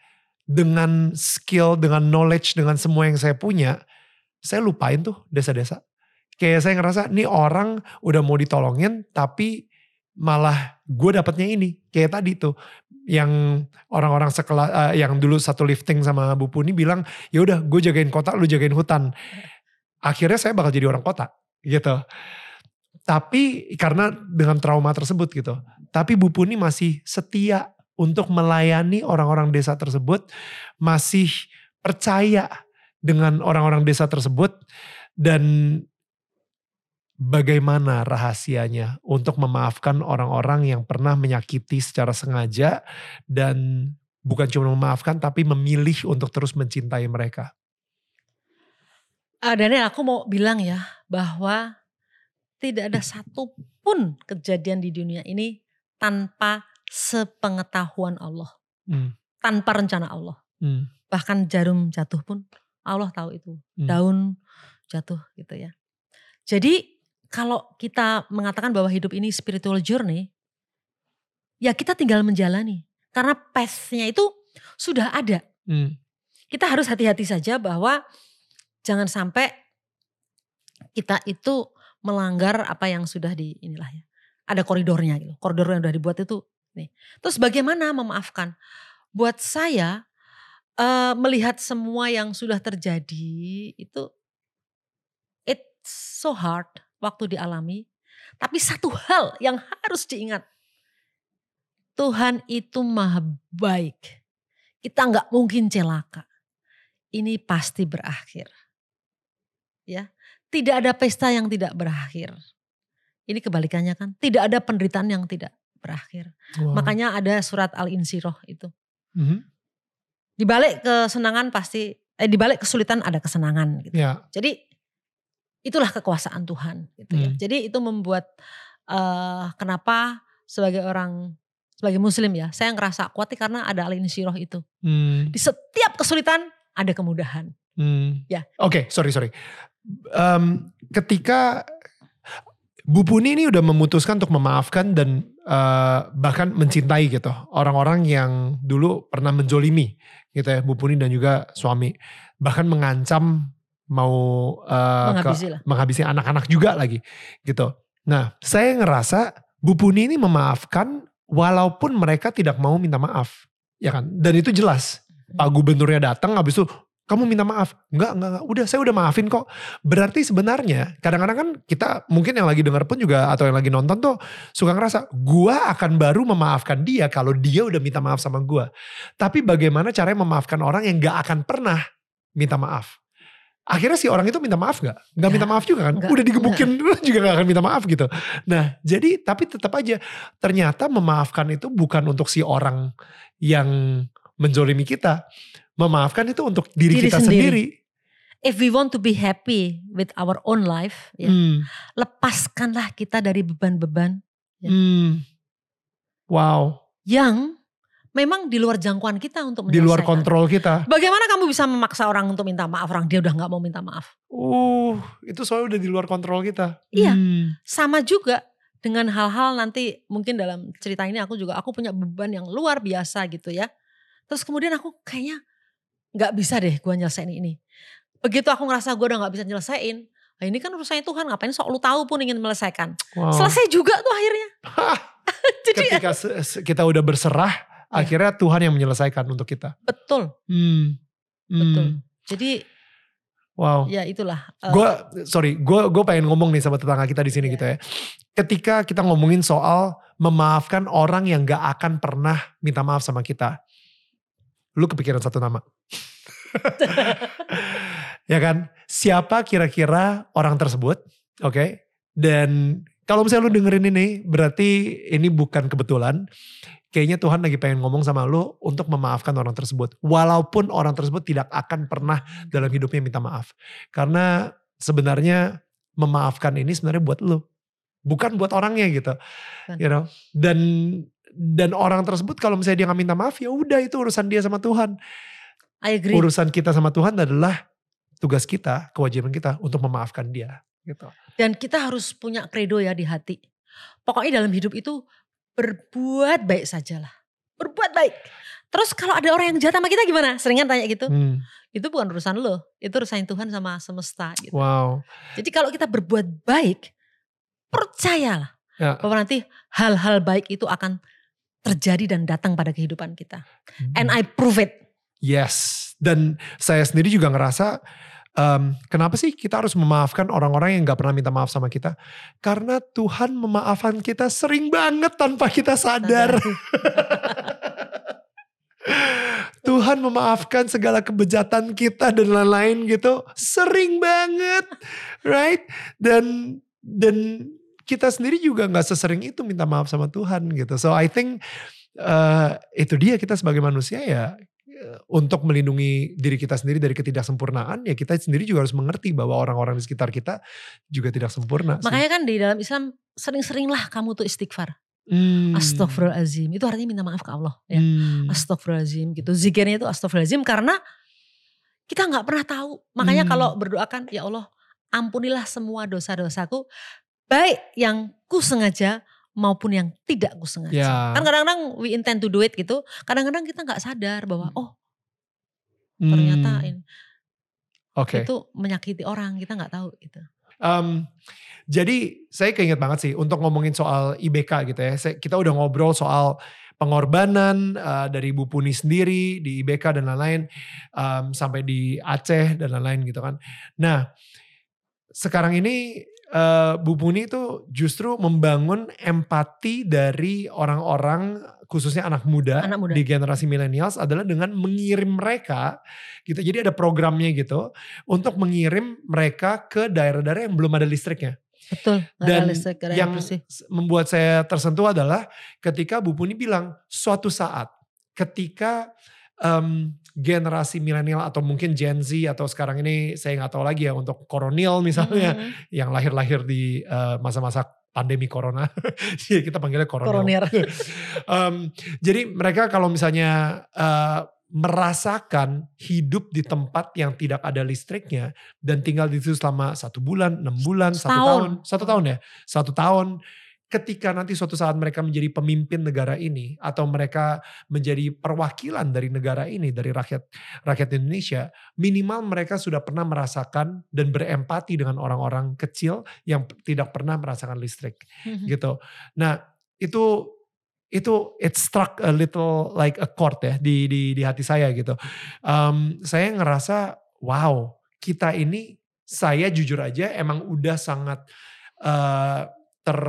dengan skill, dengan knowledge, dengan semua yang saya punya, saya lupain tuh desa-desa. Kayak saya ngerasa nih orang udah mau ditolongin tapi malah gue dapetnya ini. Kayak tadi tuh yang orang-orang sekelas uh, yang dulu satu lifting sama Bu Puni bilang ya udah gue jagain kota lu jagain hutan. Akhirnya saya bakal jadi orang kota gitu. Tapi karena dengan trauma tersebut gitu. Tapi Bu Puni masih setia untuk melayani orang-orang desa tersebut. Masih percaya dengan orang-orang desa tersebut dan bagaimana rahasianya untuk memaafkan orang-orang yang pernah menyakiti secara sengaja dan bukan cuma memaafkan tapi memilih untuk terus mencintai mereka. Uh, Daniel, aku mau bilang ya bahwa tidak ada satupun kejadian di dunia ini tanpa sepengetahuan Allah, hmm. tanpa rencana Allah. Hmm. Bahkan jarum jatuh pun Allah tahu itu, hmm. daun jatuh gitu ya. Jadi kalau kita mengatakan bahwa hidup ini spiritual journey, ya kita tinggal menjalani. Karena path-nya itu sudah ada. Hmm. Kita harus hati-hati saja bahwa jangan sampai kita itu melanggar apa yang sudah di inilah ya. Ada koridornya gitu. Koridor yang sudah dibuat itu nih. Terus bagaimana memaafkan? Buat saya uh, melihat semua yang sudah terjadi itu it's so hard waktu dialami. Tapi satu hal yang harus diingat. Tuhan itu maha baik. Kita nggak mungkin celaka. Ini pasti berakhir. Ya, tidak ada pesta yang tidak berakhir. Ini kebalikannya kan. Tidak ada penderitaan yang tidak berakhir. Wow. Makanya ada surat Al-Insiroh itu. Mm -hmm. Di balik kesenangan pasti, eh di balik kesulitan ada kesenangan. Gitu. Yeah. Jadi itulah kekuasaan Tuhan gitu ya. Hmm. Jadi itu membuat uh, kenapa sebagai orang sebagai muslim ya, saya ngerasa kuat karena ada alin siroh itu. Hmm. Di setiap kesulitan ada kemudahan. Hmm. Ya. Oke, okay, sorry sorry. Um, ketika Bu Puni ini udah memutuskan untuk memaafkan dan uh, bahkan mencintai gitu orang-orang yang dulu pernah menjolimi gitu ya Bu Puni dan juga suami bahkan mengancam mau uh, menghabisi, ke, menghabisi anak-anak juga lagi gitu. Nah, saya ngerasa Bu Puni ini memaafkan walaupun mereka tidak mau minta maaf, ya kan? Dan itu jelas. Pak Gubernurnya datang habis itu kamu minta maaf. Enggak, enggak, enggak. Udah, saya udah maafin kok. Berarti sebenarnya kadang-kadang kan kita mungkin yang lagi denger pun juga atau yang lagi nonton tuh suka ngerasa gua akan baru memaafkan dia kalau dia udah minta maaf sama gua. Tapi bagaimana caranya memaafkan orang yang gak akan pernah minta maaf? Akhirnya si orang itu minta maaf gak? Gak minta maaf juga kan? Gak, Udah digebukin gak. juga gak akan minta maaf gitu. Nah jadi tapi tetap aja ternyata memaafkan itu bukan untuk si orang yang menjolimi kita. Memaafkan itu untuk diri, diri kita sendiri. sendiri. If we want to be happy with our own life, ya, hmm. lepaskanlah kita dari beban-beban. Ya. Hmm. Wow. Yang memang di luar jangkauan kita untuk Di luar kontrol kita. Bagaimana kamu bisa memaksa orang untuk minta maaf orang dia udah nggak mau minta maaf? Uh, itu soalnya udah di luar kontrol kita. Iya, hmm. sama juga dengan hal-hal nanti mungkin dalam cerita ini aku juga aku punya beban yang luar biasa gitu ya. Terus kemudian aku kayaknya nggak bisa deh gue nyelesain ini. Begitu aku ngerasa gue udah nggak bisa nyelesain, nah ini kan urusannya Tuhan ngapain sok lu tahu pun ingin menyelesaikan. Wow. Selesai juga tuh akhirnya. Jadi Ketika kita udah berserah. Akhirnya Tuhan yang menyelesaikan untuk kita. Betul. Hmm. Hmm. Betul. Jadi Wow. Ya itulah. Uh, gue sorry, gue gue pengen ngomong nih sama tetangga kita di sini yeah. gitu ya. Ketika kita ngomongin soal memaafkan orang yang gak akan pernah minta maaf sama kita, lu kepikiran satu nama. ya kan? Siapa kira-kira orang tersebut? Oke. Okay? Dan kalau misalnya lu dengerin ini, berarti ini bukan kebetulan kayaknya Tuhan lagi pengen ngomong sama lo untuk memaafkan orang tersebut. Walaupun orang tersebut tidak akan pernah dalam hidupnya minta maaf. Karena sebenarnya memaafkan ini sebenarnya buat lo. Bukan buat orangnya gitu. You know? Dan dan orang tersebut kalau misalnya dia gak minta maaf ya udah itu urusan dia sama Tuhan. I agree. Urusan kita sama Tuhan adalah tugas kita, kewajiban kita untuk memaafkan dia gitu. Dan kita harus punya kredo ya di hati. Pokoknya dalam hidup itu berbuat baik sajalah. Berbuat baik. Terus kalau ada orang yang jahat sama kita gimana? Seringan tanya gitu. Hmm. Itu bukan urusan lo. Itu urusan Tuhan sama semesta gitu. Wow. Jadi kalau kita berbuat baik, percayalah. Ya. Bahwa nanti hal-hal baik itu akan terjadi dan datang pada kehidupan kita. Hmm. And I prove it. Yes. Dan saya sendiri juga ngerasa um, kenapa sih kita harus memaafkan orang-orang yang gak pernah minta maaf sama kita? Karena Tuhan memaafkan kita sering banget tanpa kita sadar. Tuhan memaafkan segala kebejatan kita dan lain-lain gitu. Sering banget. Right? Dan dan kita sendiri juga nggak sesering itu minta maaf sama Tuhan gitu. So I think uh, itu dia kita sebagai manusia ya untuk melindungi diri kita sendiri dari ketidaksempurnaan ya kita sendiri juga harus mengerti bahwa orang-orang di sekitar kita juga tidak sempurna. Makanya sih. kan di dalam Islam sering-seringlah kamu tuh istighfar. Hmm. Astagfirullahaladzim. Itu artinya minta maaf ke Allah. Ya. Hmm. Astagfirullahaladzim gitu. Zikirnya itu astagfirullahaladzim karena kita nggak pernah tahu. Makanya hmm. kalau berdoakan ya Allah ampunilah semua dosa-dosaku. Baik yang ku sengaja maupun yang tidak ku sengaja. Ya. Kan kadang-kadang we intend to do it gitu. Kadang-kadang kita nggak sadar bahwa hmm. oh ternyata hmm. okay. itu menyakiti orang kita nggak tahu gitu. Um, jadi saya keinget banget sih untuk ngomongin soal IBK gitu ya. Kita udah ngobrol soal pengorbanan uh, dari Bu Puni sendiri di IBK dan lain-lain um, sampai di Aceh dan lain-lain gitu kan. Nah sekarang ini uh, Bu Puni itu justru membangun empati dari orang-orang khususnya anak muda, anak muda. di generasi milenials adalah dengan mengirim mereka gitu. Jadi ada programnya gitu untuk mengirim mereka ke daerah-daerah yang belum ada listriknya. Betul. Dan listrik, yang bersih. membuat saya tersentuh adalah ketika Bu Puni bilang suatu saat ketika um, generasi milenial atau mungkin Gen Z atau sekarang ini saya nggak tahu lagi ya untuk koronil misalnya mm -hmm. yang lahir-lahir di uh, masa-masa pandemi corona, kita panggilnya koronil. um, jadi mereka kalau misalnya uh, merasakan hidup di tempat yang tidak ada listriknya dan tinggal di situ selama satu bulan, enam bulan, satu tahun, satu tahun ya, satu tahun. Ketika nanti suatu saat mereka menjadi pemimpin negara ini atau mereka menjadi perwakilan dari negara ini dari rakyat rakyat Indonesia, minimal mereka sudah pernah merasakan dan berempati dengan orang-orang kecil yang tidak pernah merasakan listrik, -hmm. gitu. Nah itu itu it struck a little like a chord ya di di di hati saya gitu. Um, saya ngerasa wow kita ini saya jujur aja emang udah sangat uh, ter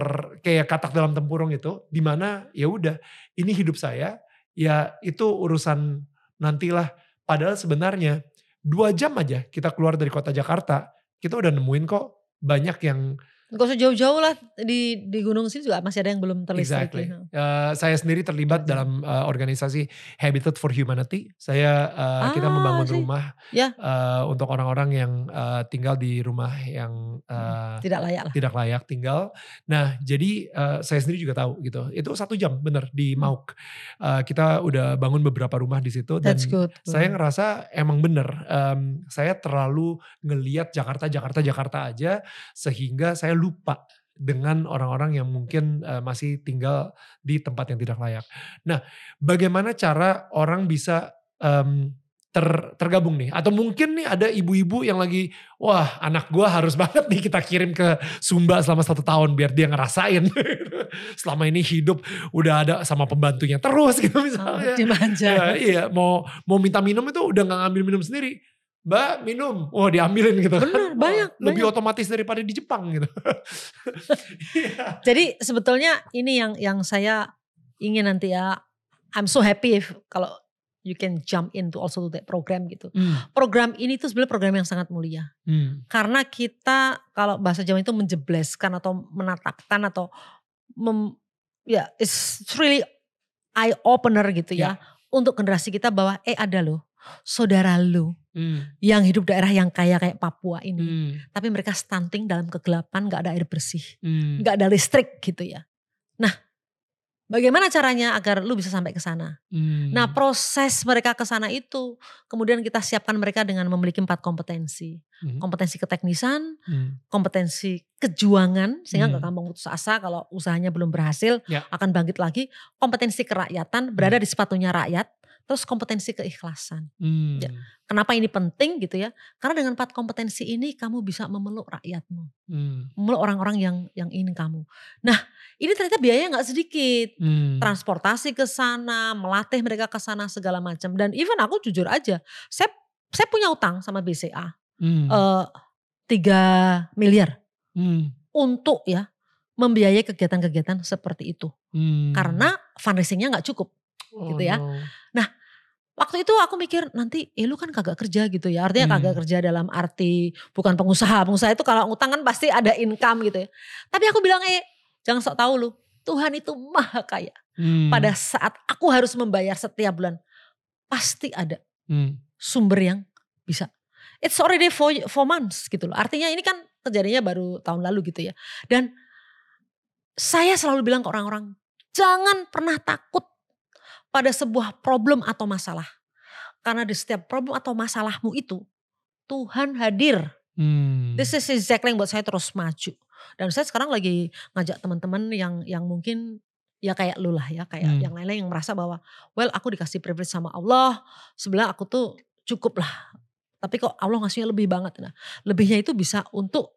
kayak katak dalam tempurung itu di mana ya udah ini hidup saya ya itu urusan nantilah. Padahal sebenarnya dua jam aja kita keluar dari kota Jakarta kita udah nemuin kok banyak yang Gak usah jauh-jauh lah di di gunung sini juga masih ada yang belum terlistrik. Exactly. Uh, saya sendiri terlibat dalam uh, organisasi Habitat for Humanity. Saya uh, ah, kita membangun sih. rumah ya. uh, untuk orang-orang yang uh, tinggal di rumah yang uh, tidak layak lah. Tidak layak tinggal. Nah, jadi uh, saya sendiri juga tahu gitu. Itu satu jam bener di hmm. Mauk. Uh, kita udah bangun beberapa rumah di situ dan good. saya ngerasa emang bener. Um, saya terlalu ngeliat Jakarta, Jakarta, Jakarta aja sehingga saya lupa dengan orang-orang yang mungkin uh, masih tinggal di tempat yang tidak layak. Nah, bagaimana cara orang bisa um, ter, tergabung nih? Atau mungkin nih ada ibu-ibu yang lagi, wah anak gue harus banget nih kita kirim ke Sumba selama satu tahun biar dia ngerasain. selama ini hidup udah ada sama pembantunya terus gitu misalnya. Oh, ya, iya, mau mau minta minum itu udah gak ngambil minum sendiri Mbak minum, wah oh, diambilin gitu. Benar, banyak. Lebih banyak. otomatis daripada di Jepang gitu. yeah. Jadi sebetulnya ini yang yang saya ingin nanti ya, I'm so happy if kalau you can jump into also to that program gitu. Hmm. Program ini tuh sebenarnya program yang sangat mulia. Hmm. Karena kita kalau bahasa Jawa itu menjebleskan atau menatapkan atau mem, ya it's really eye opener gitu ya. ya untuk generasi kita bahwa eh ada loh saudara lu hmm. yang hidup daerah yang kaya kayak Papua ini, hmm. tapi mereka stunting dalam kegelapan, nggak ada air bersih, hmm. nggak hmm. ada listrik gitu ya. Nah, bagaimana caranya agar lu bisa sampai ke sana? Hmm. Nah, proses mereka ke sana itu kemudian kita siapkan mereka dengan memiliki empat kompetensi, hmm. kompetensi keteknisan, hmm. kompetensi kejuangan sehingga nggak hmm. gampang putus asa kalau usahanya belum berhasil ya. akan bangkit lagi, kompetensi kerakyatan berada hmm. di sepatunya rakyat terus kompetensi keikhlasan. Hmm. Ya. Kenapa ini penting gitu ya? Karena dengan empat kompetensi ini kamu bisa memeluk rakyatmu, hmm. memeluk orang-orang yang yang ingin kamu. Nah, ini ternyata biaya nggak sedikit, hmm. transportasi ke sana, melatih mereka ke sana segala macam. Dan even aku jujur aja, saya saya punya utang sama BCA hmm. uh, miliar hmm. untuk ya membiayai kegiatan-kegiatan seperti itu, hmm. karena fundraisingnya nggak cukup, oh, gitu ya. No. Nah waktu itu aku mikir nanti eh lu kan kagak kerja gitu ya. Artinya Hmm. kagak kerja dalam arti bukan pengusaha. Pengusaha itu kalau ngutang kan pasti ada income gitu ya. Tapi aku bilang eh jangan sok tahu lu. Tuhan itu maha kaya. Hmm. pada saat aku harus membayar setiap bulan pasti ada Hmm. sumber yang bisa. It's already four, four months gitu loh. Artinya ini kan terjadinya baru tahun lalu gitu ya. Dan saya selalu bilang ke orang-orang jangan pernah takut pada sebuah problem atau masalah karena di setiap problem atau masalahmu itu Tuhan hadir Hmm. This is exactly yang buat saya terus maju. Dan saya sekarang lagi ngajak teman-teman yang yang mungkin ya kayak lu lah ya, kayak Hmm. yang lain-lain yang merasa bahwa well aku dikasih privilege sama Allah, sebenarnya aku tuh cukup lah. Tapi kok Allah ngasihnya lebih banget. Nah, lebihnya itu bisa untuk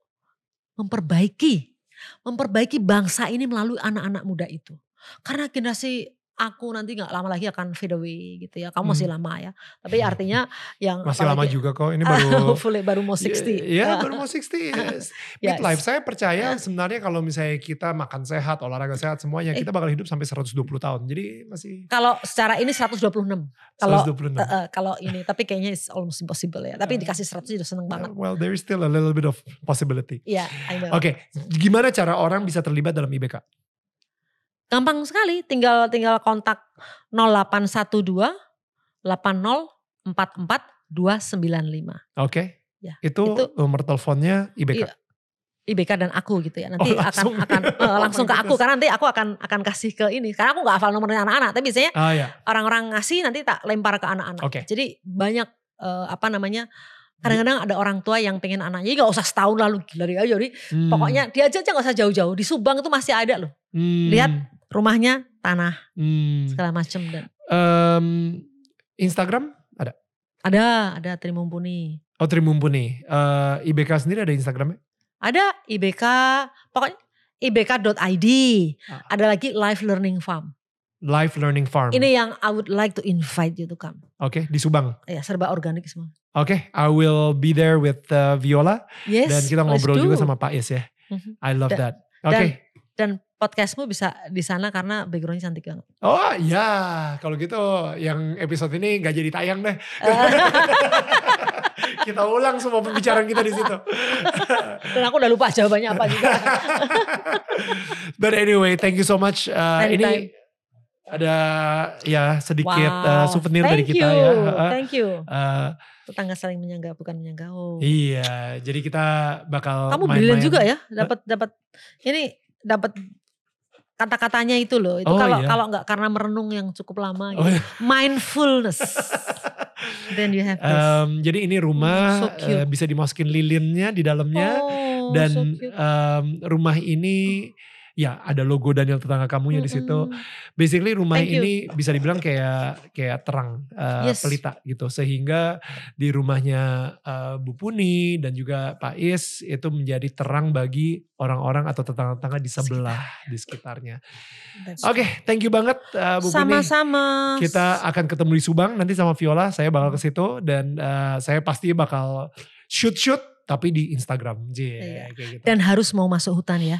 memperbaiki, memperbaiki bangsa ini melalui anak-anak muda itu. Karena generasi aku nanti nggak lama lagi akan fade away gitu ya. Kamu masih Hmm. lama ya. Tapi artinya yang Masih lama apalagi- juga kok. Ini baru Hopefully baru mau 60. Ya, baru mau 60. Yes. Yes. Midlife. Saya percaya sebenarnya kalau misalnya kita makan sehat, olahraga sehat semuanya, Eh. kita bakal hidup sampai 120 tahun. Jadi masih Kalau secara ini 126. Kalau 126. eh, eh, kalau ini tapi kayaknya it's almost impossible ya. Tapi Eh. dikasih 100 udah seneng banget. Well, there is still a little bit of possibility. Iya, I know. Oke, gimana cara orang bisa terlibat dalam IBK? Gampang sekali, tinggal tinggal kontak 0812 80 44 295. Oke. Ya, itu, itu- nomor teleponnya IBK. Iya. IBK dan aku gitu ya. Nanti Oh, langsung. akan akan eh, langsung ke Oh aku karena nanti aku akan akan kasih ke ini. Karena aku nggak hafal nomornya anak-anak, tapi biasanya Ah ya. orang-orang ngasih nanti tak lempar ke anak-anak. Oke. Jadi banyak eh, apa namanya? Kadang-kadang ada orang tua yang pengen anaknya, gak usah setahun lalu gila dia. Jadi Hmm. Pokoknya dia aja aja gak usah jauh-jauh. Di Subang itu masih ada loh. Hmm. lihat. Rumahnya, tanah, Hmm. segala macem. Dan Em, Instagram ada? ada, ada Trimumpuni. Oh Trimumpuni. Eh, IBK sendiri ada Instagramnya? Ada IBK, pokoknya ibk.id. Ah. Ada lagi Life Learning Farm. Life Learning Farm. Ini yang I would like to invite you to come. Oke, di Subang. Ya serba organik semua. Oke, I will be there with uh, Viola Yes. dan kita ngobrol do. juga sama Pak Is ya. Mhm. I love Dan- that. Oke. Dan podcastmu bisa di sana karena backgroundnya cantik banget. Oh ya, kalau gitu yang episode ini nggak jadi tayang deh. kita ulang semua pembicaraan kita di situ. Dan aku udah lupa jawabannya apa juga. But anyway, thank you so much. Uh, Anytime. ini ada ya sedikit uh, Wow. souvenir dari Thank kita you. ya. Uh, Thank you. uh, Tetangga saling menyangga bukan menyangga. Oh. iya, jadi kita bakal Kamu main-main. juga ya, dapat dapat ini dapat kata-katanya itu loh. Itu Oh, kalau iya. kalau nggak karena merenung yang cukup lama Oh, gitu. iya. Mindfulness. Then you have this. Um, jadi ini rumah Hmm, so cute. uh, bisa dimasukin lilinnya di dalamnya oh, dan so cute. um, rumah ini ya ada logo Daniel tetangga kamunya di situ. Basically rumah Thank you. ini bisa dibilang kayak kayak terang uh, Yes. pelita gitu sehingga di rumahnya uh, Bu Puni dan juga Pak Is itu menjadi terang bagi orang-orang atau tetangga-tetangga di sebelah di sekitarnya. Oke, thank you banget uh, Bu Puni. Sama-sama. Kita akan ketemu di Subang nanti sama Viola. Saya bakal ke situ dan uh, saya pasti bakal shoot shoot tapi di Instagram. J, Iya. kayak gitu. dan harus mau masuk hutan ya.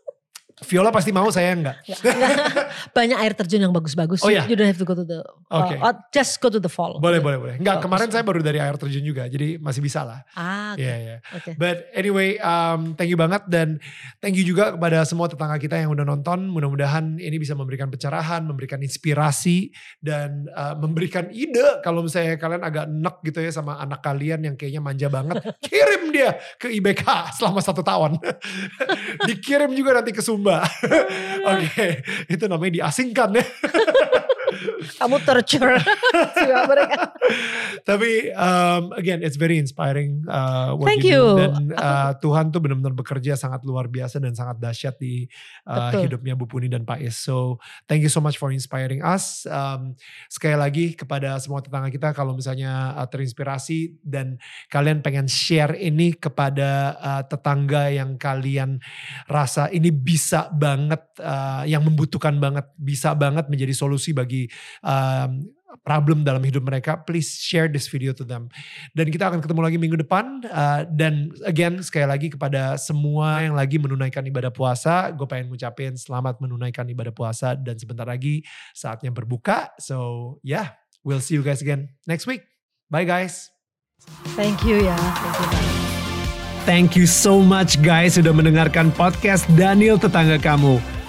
Viola pasti mau, saya enggak. Nggak- nggak. Banyak air terjun yang bagus-bagus. Oh, iya? You don't have to go to the Oke. uh, or just go to the fall. Boleh, boleh, boleh. Enggak, Bagus. kemarin saya baru dari air terjun juga, jadi masih bisa lah. Ah, oke. Iya, iya. Oke. But anyway, um, thank you banget dan thank you juga kepada semua tetangga kita yang udah nonton. Mudah-mudahan ini bisa memberikan pencerahan, memberikan inspirasi dan uh, memberikan ide kalau misalnya kalian agak enek gitu ya sama anak kalian yang kayaknya manja banget, kirim dia ke IBK selama satu tahun. Dikirim juga nanti ke Sumba. Oke, itu namanya diasingkan ya. Kamu torture mereka. Tapi um, again, it's very inspiring uh, what Thank you, do. you. Dan uh, Tuhan tuh benar-benar bekerja sangat luar biasa dan sangat dahsyat di uh, Betul. hidupnya Bu Puni dan Pak Is. So thank you so much for inspiring us. Um, sekali lagi kepada semua tetangga kita kalau misalnya uh, terinspirasi dan kalian pengen share ini kepada uh, tetangga yang kalian rasa ini bisa banget, uh, yang membutuhkan banget, bisa banget menjadi solusi bagi um, problem dalam hidup mereka, please share this video to them. Dan kita akan ketemu lagi minggu depan. uh, dan again sekali lagi kepada semua yang lagi menunaikan ibadah puasa, gue pengen ngucapin selamat menunaikan ibadah puasa dan sebentar lagi saatnya berbuka. So yeah, We'll see you guys again next week. Bye guys. Thank you ya. Thank you. Thank you so much guys sudah mendengarkan podcast Daniel Tetangga Kamu.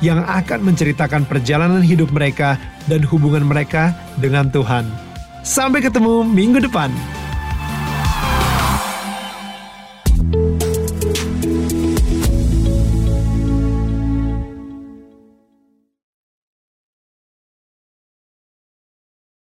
yang akan menceritakan perjalanan hidup mereka dan hubungan mereka dengan Tuhan. Sampai ketemu minggu depan.